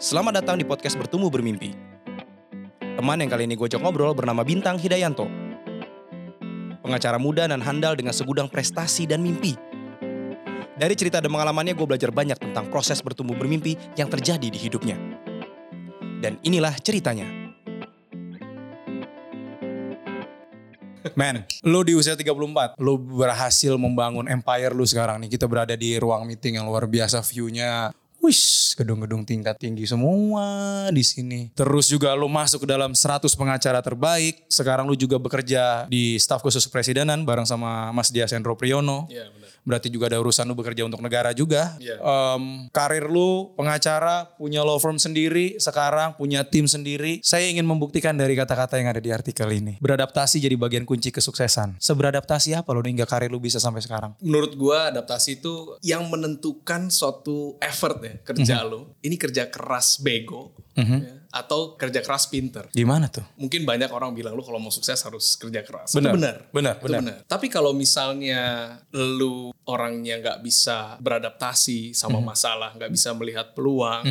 Selamat datang di podcast Bertumbuh Bermimpi. Teman yang kali ini gue ajak ngobrol bernama Bintang Hidayanto. Pengacara muda dan handal dengan segudang prestasi dan mimpi. Dari cerita dan pengalamannya gue belajar banyak tentang proses bertumbuh bermimpi yang terjadi di hidupnya. Dan inilah ceritanya. Man, lu di usia 34, lu berhasil membangun empire lu sekarang nih. Kita berada di ruang meeting yang luar biasa view-nya. Wish, gedung-gedung tingkat tinggi semua di sini. Terus juga lu masuk ke dalam 100 pengacara terbaik. Sekarang lu juga bekerja di staf khusus presidenan bareng sama Mas Dias Hendro Priyono. Iya benar. Berarti juga ada urusan lu bekerja untuk negara juga. Iya. Em, karir lu pengacara, punya law firm sendiri, sekarang punya tim sendiri. Saya ingin membuktikan dari kata-kata yang ada di artikel ini. Beradaptasi jadi bagian kunci kesuksesan. Seberadaptasi apa lo hingga karir lu bisa sampai sekarang? Menurut gua adaptasi itu yang menentukan suatu effort ya kerja lo. Ini kerja keras bego ya, atau kerja keras pinter. Gimana tuh? Mungkin banyak orang bilang lu kalau mau sukses harus kerja keras. Benar, Itu benar. benar, Itu benar. Tapi kalau misalnya lu orangnya nggak bisa beradaptasi sama Mhm. masalah, nggak bisa melihat peluang,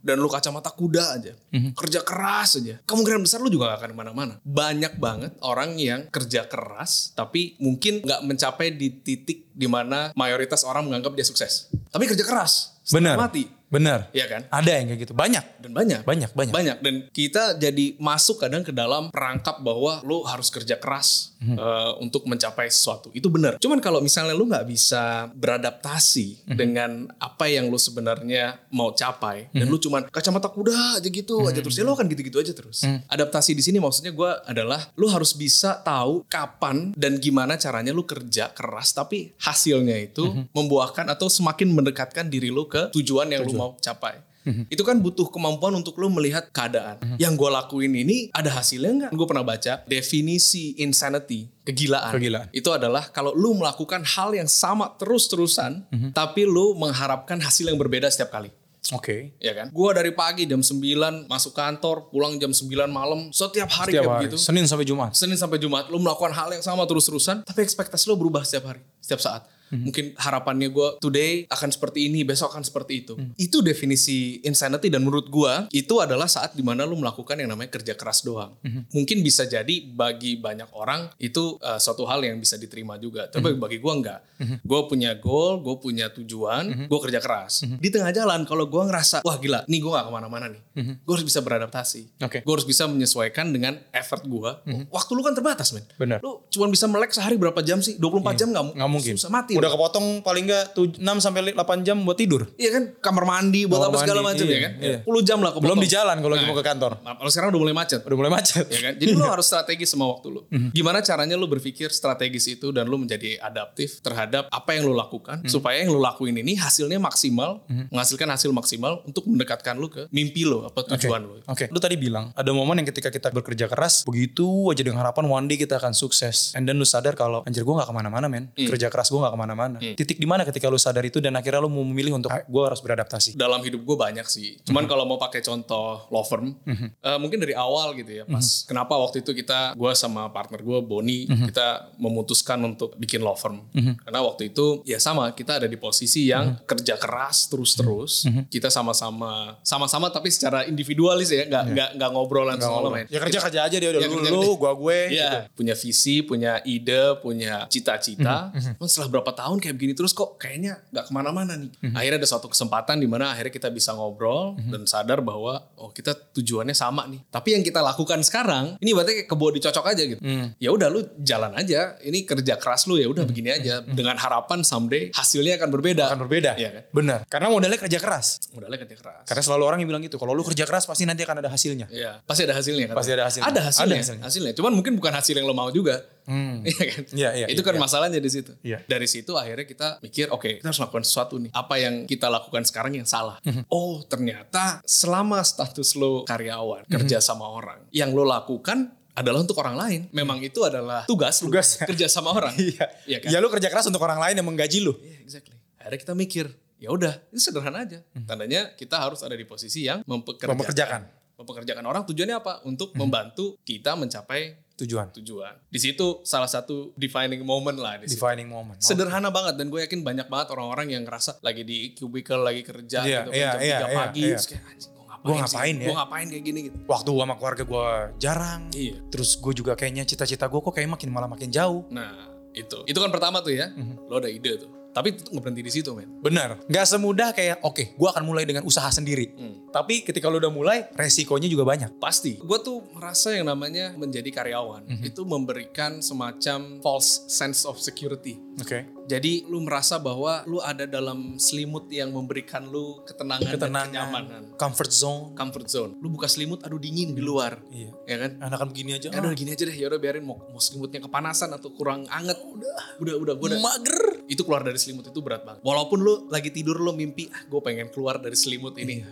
dan lu kacamata kuda aja, Mhm. kerja keras aja, kemungkinan besar lu juga gak akan ke mana-mana. Banyak banget orang yang kerja keras, tapi mungkin nggak mencapai di titik di mana mayoritas orang menganggap dia sukses. Tapi kerja keras, Benar. mati, Benar. Iya kan? Ada yang kayak gitu. Banyak. dan banyak Banyak, banyak. banyak dan kita jadi masuk kadang ke dalam perangkap bahwa lo harus kerja keras Mhm. eh, untuk mencapai sesuatu itu benar cuman kalau misalnya lo nggak bisa beradaptasi Mhm. dengan apa yang lo sebenarnya mau capai dan Mhm. lo cuman kacamata kuda aja gitu aja terus ya lo akan gitu-gitu aja terus Mhm. adaptasi di sini maksudnya gue adalah lo harus bisa tahu kapan dan gimana caranya lo kerja keras tapi hasilnya itu Mhm. membuahkan atau semakin mendekatkan diri lo ke tujuan yang lo mau capai Mhm. itu kan butuh kemampuan untuk lo melihat keadaan. Yang gue lakuin ini ada hasilnya nggak? Gue pernah baca definisi insanity, kegilaan. Kegilaan. Itu adalah kalau lo melakukan hal yang sama terus-terusan, Mhm. tapi lo mengharapkan hasil yang berbeda setiap kali. Oke. Ya kan? Gue dari pagi jam 9 masuk kantor, pulang jam 9 malam, setiap hari Setiap kayak hari. begitu. Senin sampai Jumat. Senin sampai Jumat lo melakukan hal yang sama terus-terusan tapi ekspektasi lo berubah setiap hari setiap saat Mhm. mungkin harapannya gue today akan seperti ini besok akan seperti itu Mhm. itu definisi insanity dan menurut gue itu adalah saat di mana lo melakukan yang namanya kerja keras doang Mhm. mungkin bisa jadi bagi banyak orang itu uh, suatu hal yang bisa diterima juga tapi Mhm. bagi gue enggak gue punya goal gue punya tujuan Mhm. gue kerja keras di tengah jalan kalau gue ngerasa wah gila nih gue gak ke mana-mana nih gue harus bisa beradaptasi. Oke. gue harus bisa menyesuaikan dengan effort gue waktu lu kan terbatas men. Benar. lu cuma bisa melek sehari berapa jam sih 24 jam nggak Nggak mungkin. susah mati Udah kepotong paling nggak 6 sampai 8 jam buat tidur. iya kan kamar mandi buat Kamar apa segala mandi, macam iya, ya kan iya. 10 jam lah kepotong. Belum di jalan kalau lagi Nah. mau ke kantor. Kalau sekarang udah mulai macet Udah mulai macet. ya kan jadi lu harus strategi sama waktu lu Mhm. gimana caranya lu berpikir strategis itu dan lu menjadi adaptif terhadap apa yang lu lakukan Mhm. supaya yang lu lakuin ini hasilnya maksimal menghasilkan hasil maksimal untuk mendekatkan lu ke mimpi lu apa tujuan lu Oke, lu tadi bilang ada momen yang ketika kita bekerja keras begitu aja dengan harapan one day kita akan sukses. And then lu sadar kalau anjir gue gak ke mana-mana men. Hmm. Kerja keras gue gak ke mana-mana. Titik di mana ketika lu sadar itu dan akhirnya lu mau memilih untuk gue harus beradaptasi. dalam hidup gue banyak sih. Cuman kalau mau pakai contoh law firm, eh, mungkin dari awal gitu ya. Pas Mhm. kenapa waktu itu kita, gue sama partner gue Boni, kita memutuskan untuk bikin law firm. Mhm. Karena waktu itu ya sama kita ada di posisi yang kerja keras terus-terus. Mhm. Kita sama-sama, sama-sama tapi secara individualis ya, nggak nggak nggak ngobrolan segala main. Ya kerja kerja aja dia udah Ya, lu, gua gue. Iya, gitu. punya visi, punya ide, punya cita-cita. Mhm, Cuman setelah berapa tahun kayak begini terus kok kayaknya nggak ke mana-mana nih. Mhm. Akhirnya ada suatu kesempatan di mana akhirnya kita bisa ngobrol dan sadar bahwa oh kita tujuannya sama nih. Tapi yang kita lakukan sekarang ini berarti kayak kebo dicocok aja gitu. Mhm. Ya udah lu jalan aja. Ini kerja keras lu ya udah begini aja dengan harapan someday hasilnya akan berbeda. Akan berbeda. Iya kan? Benar. Karena modalnya kerja keras. Modalnya kerja keras. Karena selalu orang yang bilang gitu. Kalau lu kerja keras pasti nanti akan ada hasilnya. Iya, pasti ada hasilnya kan? Pasti ada hasilnya. Ada hasilnya. Ada hasilnya. hasilnya. Cuman mungkin bukan hasil yang lo mau juga. Hmm. Iya kan? Iya, iya, Itu iya, kan iya. masalahnya di situ. Iya. Dari situ akhirnya kita mikir, oke, kita harus lakukan sesuatu nih. Apa yang kita lakukan sekarang yang salah? Mhm. Oh, ternyata selama status lo karyawan, Mhm. kerja sama orang, yang lo lakukan adalah untuk orang lain. Memang itu adalah tugas, lo, Tugas. kerja sama orang. Iya. Iya kan? Ya lu kerja keras untuk orang lain yang menggaji lu. Iya, exactly. Akhirnya kita mikir, ya udah, ini sederhana aja. Mhm. Tandanya kita harus ada di posisi yang mempekerjakan. Mempekerjakan. Mempekerjakan orang tujuannya apa? Untuk membantu kita mencapai Tujuan. tujuan. Di situ salah satu defining moment lah di situ. Defining moment. Sederhana banget dan gue yakin banyak banget orang-orang yang ngerasa lagi di cubicle lagi kerja Iya, gitu kan iya, jam iya, 3 iya, pagi iya. terus kayak gue ngapain Gua ngapain ya? Gue ngapain kayak gini gitu. Waktu gua sama keluarga gue jarang. Iya. Terus gue juga kayaknya cita-cita gue kok kayak makin malah makin jauh. Nah itu. Itu kan pertama tuh ya. Mhm. Lo ada ide tuh. Tapi itu nggak berhenti di situ men. Bener. Gak semudah kayak oke gue akan mulai dengan usaha sendiri. Hmm. Tapi ketika lu udah mulai resikonya juga banyak. Pasti. Gue tuh merasa yang namanya menjadi karyawan. Mhm. Itu memberikan semacam false sense of security. Oke. Jadi lu merasa bahwa lu ada dalam selimut yang memberikan lu ketenangan, dan Ketenangan. kenyamanan. Comfort zone. Comfort zone. Lu buka selimut, aduh dingin di luar. Iya. Ya kan? Anak-anak begini aja. Ya udah gini aja deh, ya udah biarin mau, mau selimutnya kepanasan atau kurang anget. Udah, udah, udah, gue udah. mager. Itu keluar dari selimut itu berat banget. Walaupun lu lagi tidur lu mimpi, ah gue pengen keluar dari selimut ini.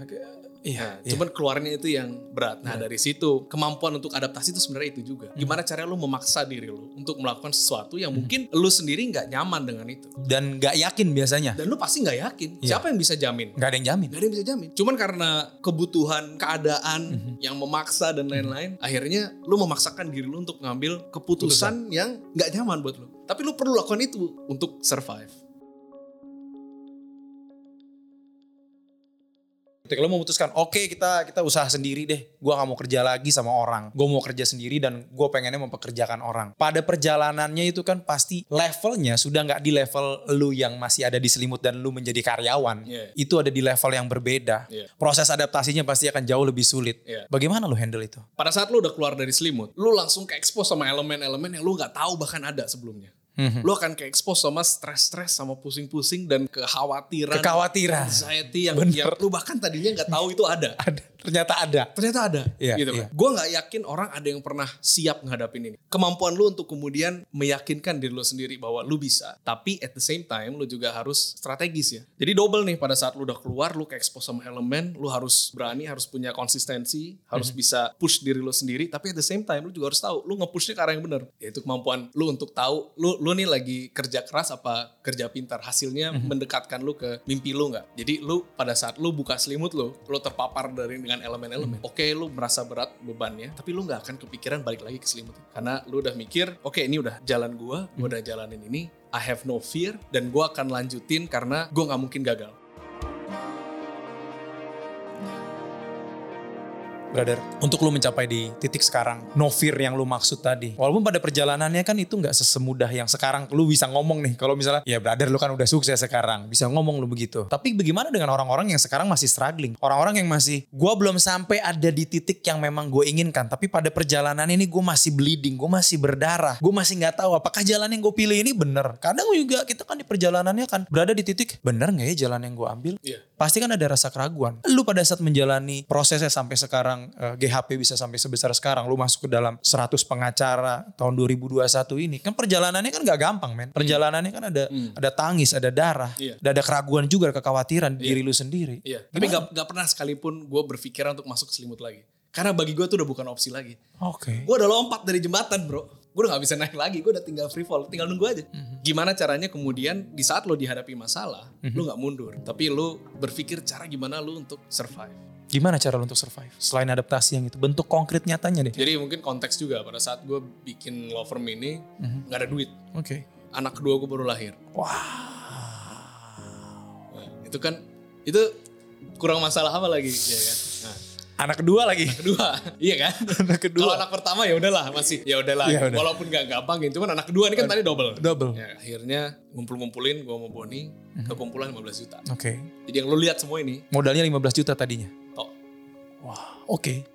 Iya. Nah, cuman keluarnya itu yang berat. Nah, dari situ kemampuan untuk adaptasi itu sebenarnya itu juga. Gimana caranya lu memaksa diri lu untuk melakukan sesuatu yang mungkin lu sendiri nggak nyaman dengan itu. Dan gak yakin biasanya. Dan lu pasti nggak yakin. Siapa yang bisa jamin? Gak ada yang jamin. Gak ada yang bisa jamin. Cuman karena kebutuhan, keadaan yang memaksa dan lain-lain, akhirnya lu memaksakan diri lu untuk ngambil keputusan yang nggak nyaman buat lu. Tapi lu perlu lakukan itu untuk survive. Ketika lo memutuskan, oke kita kita usaha sendiri deh. Gue gak mau kerja lagi sama orang. Gue mau kerja sendiri dan gue pengennya mempekerjakan orang. Pada perjalanannya itu kan pasti levelnya sudah nggak di level lu yang masih ada di selimut dan lu menjadi karyawan. Iya. Itu ada di level yang berbeda. Iya. Proses adaptasinya pasti akan jauh lebih sulit. Iya. Bagaimana lu handle itu? Pada saat lu udah keluar dari selimut, lu langsung ke expose sama elemen-elemen yang lu nggak tahu bahkan ada sebelumnya. Lu akan ke expose sama stres-stres, sama pusing-pusing dan kekhawatiran, Kekhawatiran. anxiety yang, yang lu bahkan tadinya nggak tahu itu ada. Ada. Ternyata ada. ternyata ada Iya, gitu iya. kan. Gue nggak yakin orang ada yang pernah siap ngadapin ini. Kemampuan lu untuk kemudian meyakinkan diri lu sendiri bahwa lu bisa, tapi at the same time lu juga harus strategis ya. Jadi double nih pada saat lu udah keluar, lu ke expose sama elemen, lu harus berani, harus punya konsistensi, harus Mhm. bisa push diri lu sendiri, tapi at the same time lu juga harus tahu lu nge-pushnya ke arah yang benar. Yaitu kemampuan lu untuk tahu lu lu nih lagi kerja keras apa kerja pintar. Hasilnya Mhm. mendekatkan lu ke mimpi lu nggak. Jadi lu pada saat lu buka selimut lu, lu terpapar dari dengan elemen-elemen. Mhm. Oke, lu merasa berat bebannya, tapi lu nggak akan kepikiran balik lagi ke selimut. Karena lu udah mikir, oke ini udah jalan gua, gua Mhm. udah jalanin ini, I have no fear dan gua akan lanjutin karena gua nggak mungkin gagal. Brother. Untuk lu mencapai di titik sekarang, no fear yang lu maksud tadi. Walaupun pada perjalanannya kan itu nggak sesemudah yang sekarang lu bisa ngomong nih. Kalau misalnya, ya brother lu kan udah sukses sekarang, bisa ngomong lu begitu. Tapi bagaimana dengan orang-orang yang sekarang masih struggling? Orang-orang yang masih, gua belum sampai ada di titik yang memang gue inginkan. Tapi pada perjalanan ini gue masih bleeding, gue masih berdarah. Gue masih nggak tahu apakah jalan yang gue pilih ini bener. Kadang juga kita kan di perjalanannya kan berada di titik, bener nggak ya jalan yang gue ambil? Iya. pasti kan ada rasa keraguan. Lu pada saat menjalani prosesnya sampai sekarang eh, GHP bisa sampai sebesar sekarang, lu masuk ke dalam 100 pengacara tahun 2021 ini, kan perjalanannya kan gak gampang men. Perjalanannya kan ada ada tangis, ada darah, Iya. dan ada keraguan juga, ada kekhawatiran di diri lu sendiri. Iya. Tapi nggak nggak pernah sekalipun gue berpikiran untuk masuk ke selimut lagi. Karena bagi gue tuh udah bukan opsi lagi. Oke. Gue udah lompat dari jembatan bro. Gue udah gak bisa naik lagi. Gue udah tinggal free fall. Tinggal nunggu aja. Gimana caranya kemudian di saat lo dihadapi masalah. Lu gak mundur. Tapi lu berpikir cara gimana lu untuk survive. Gimana cara lu untuk survive? Selain adaptasi yang itu, bentuk konkret nyatanya deh. Jadi mungkin konteks juga pada saat gue bikin law firm ini. gak ada duit. Oke. Anak kedua gue baru lahir. Wow. Nah, itu kan. Itu kurang masalah apa lagi. ya kan? Nah, Anak kedua lagi. kedua iya kan Anak kedua. kalau anak pertama ya udahlah masih ya udahlah Ya udah. walaupun gak gampang ya cuman anak kedua ini kan tadi double Double. ya akhirnya ngumpul-ngumpulin gua sama Boni kekumpulan 15 juta Oke. jadi yang lu lihat semua ini Modalnya 15 juta tadinya. Wah, oke.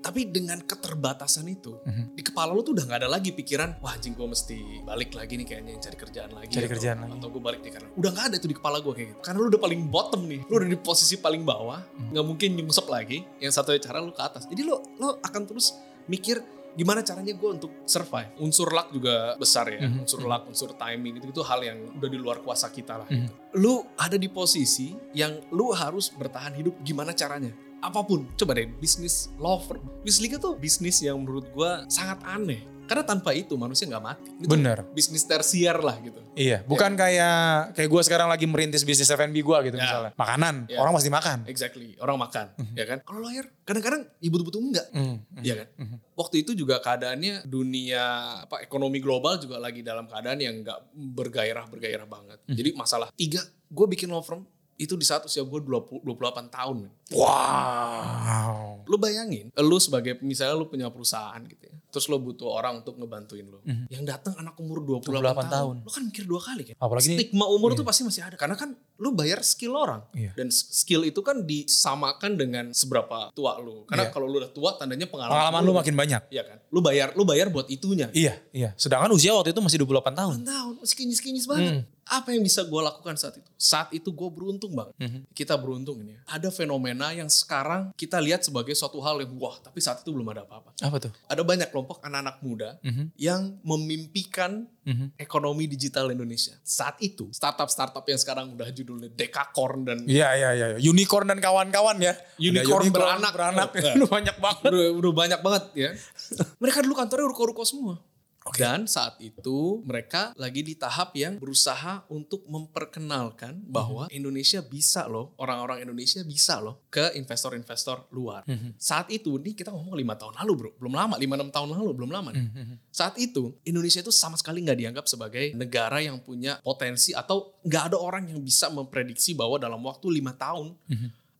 tapi dengan keterbatasan itu Mhm. di kepala lu tuh udah nggak ada lagi pikiran wah anjing gua mesti balik lagi nih kayaknya cari kerjaan lagi Cari atau, kerjaan lagi. atau gue balik nih karena udah nggak ada tuh di kepala gua kayak gitu karena lu udah paling bottom nih lu udah di posisi paling bawah Mhm. nggak mungkin nyungsep lagi yang satu cara lu ke atas jadi lo lo akan terus mikir gimana caranya gue untuk survive unsur luck juga besar ya Mhm. unsur luck unsur timing itu itu hal yang udah di luar kuasa kita lah Mhm. gitu. lu ada di posisi yang lu harus bertahan hidup gimana caranya apa pun coba deh bisnis lover bisnis liga tuh bisnis yang menurut gue sangat aneh karena tanpa itu manusia nggak mati Itu Bener. bisnis tersier lah gitu Iya, bukan kayak kayak gue sekarang lagi merintis bisnis F&B gue gitu Ya. misalnya. Makanan, Ya. orang pasti makan. exactly orang makan ya kan kalau lawyer kadang-kadang ya butuh-butuh enggak Hmm, Iya kan? Waktu itu juga keadaannya dunia apa ekonomi global juga lagi dalam keadaan yang nggak bergairah bergairah banget. Jadi masalah tiga, gue bikin law firm Itu di saat usia gue 20, 28 tahun. Wow. Lu bayangin, lu sebagai misalnya lu punya perusahaan gitu ya. Terus lu butuh orang untuk ngebantuin lu. Yang datang anak umur 28, 28 tahun. tahun. Lu kan mikir dua kali kan. Apalagi ini- Stigma umur tuh pasti masih ada. Karena kan lu bayar skill orang. Iya. Dan skill itu kan disamakan dengan seberapa tua lu. Karena Iya. kalau lu udah tua tandanya pengalaman, Pengalaman lu makin banyak. Iya kan. Lu bayar lu bayar buat itunya. Iya, iya. Sedangkan usia waktu itu masih 28 tahun. 8 tahun, masih kinyis-kinyis banget. Hmm. Apa yang bisa gue lakukan saat itu? Saat itu gue beruntung banget. Mhm. Kita beruntung ini. ya. Ada fenomena yang sekarang kita lihat sebagai suatu hal yang wah, tapi saat itu belum ada apa-apa. Apa tuh? Ada banyak kelompok anak-anak muda Mhm. yang memimpikan Mhm. ekonomi digital Indonesia. Saat itu, startup-startup yang sekarang udah judulnya Dekakorn dan Iya, iya, iya. Unicorn dan kawan-kawan ya. Unicorn Ada beranak. Beranak. Oh, Lu banyak banget. udah, udah banyak banget ya. Mereka dulu kantornya ruko-ruko semua. Dan saat itu mereka lagi di tahap yang berusaha untuk memperkenalkan bahwa Indonesia bisa loh, orang-orang Indonesia bisa loh ke investor-investor luar. Saat itu nih kita ngomong lima tahun lalu bro, belum lama, lima enam tahun lalu belum lama nih. Saat itu Indonesia itu sama sekali nggak dianggap sebagai negara yang punya potensi atau nggak ada orang yang bisa memprediksi bahwa dalam waktu lima tahun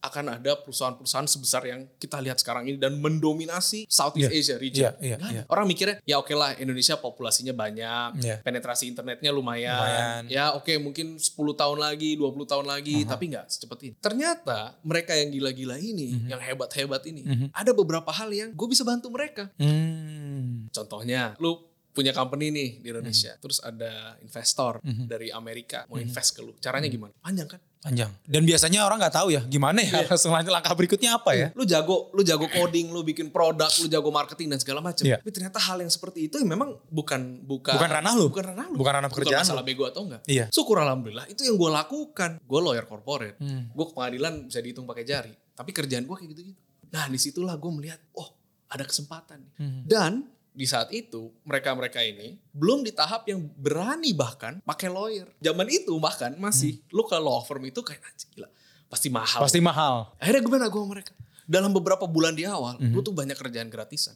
akan ada perusahaan-perusahaan sebesar yang kita lihat sekarang ini dan mendominasi Southeast Iya. Asia region. Iya, Nggak ada. iya. Orang mikirnya ya oke lah Indonesia populasinya banyak, Iya. penetrasi internetnya lumayan. Lumayan. Ya oke mungkin 10 tahun lagi, 20 tahun lagi, tapi nggak secepat ini. Ternyata mereka yang gila-gila ini, Mhm. yang hebat-hebat ini, ada beberapa hal yang gue bisa bantu mereka. Hmm. Contohnya, lu punya company nih di Indonesia, Mhm. terus ada investor dari Amerika mau invest ke lu. Caranya Mhm. gimana? Panjang kan? Panjang. Dan biasanya orang nggak tahu ya gimana ya langsung lanjut langkah berikutnya apa ya? Lu jago, lu jago coding, lu bikin produk, lu jago marketing dan segala macam. Iya. Tapi ternyata hal yang seperti itu memang bukan bukan Bukan ranah lu. Bukan ranah lu. Bukan ranah pekerjaan masalah bego atau enggak. Iya. Syukur alhamdulillah itu yang gue lakukan. Gue lawyer corporate. Hmm. Gue ke pengadilan bisa dihitung pakai jari. Tapi kerjaan gue kayak gitu-gitu. Nah di situlah gue melihat, oh ada kesempatan nih. Hmm. Dan di saat itu mereka-mereka ini belum di tahap yang berani bahkan pakai lawyer. Zaman itu bahkan masih lu ke law firm itu kayak anjing gila. Pasti mahal. Hmm. Pasti mahal. Akhirnya gue gue sama mereka. Dalam beberapa bulan di awal, Mhm. lu tuh banyak kerjaan gratisan.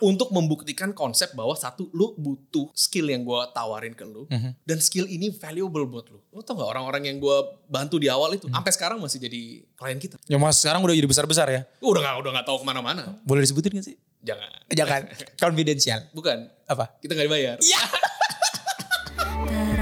Untuk membuktikan konsep bahwa satu, lu butuh skill yang gue tawarin ke lu. Mhm. Dan skill ini valuable buat lu. Lu tau gak orang-orang yang gue bantu di awal itu, sampai sekarang masih jadi klien kita. Ya mas sekarang udah jadi besar-besar ya. Udah gak, udah gak tahu ke mana-mana. Boleh disebutin gak sih? Jangan. Jangan. Confidential. Bukan. Apa? Kita gak dibayar. Iya.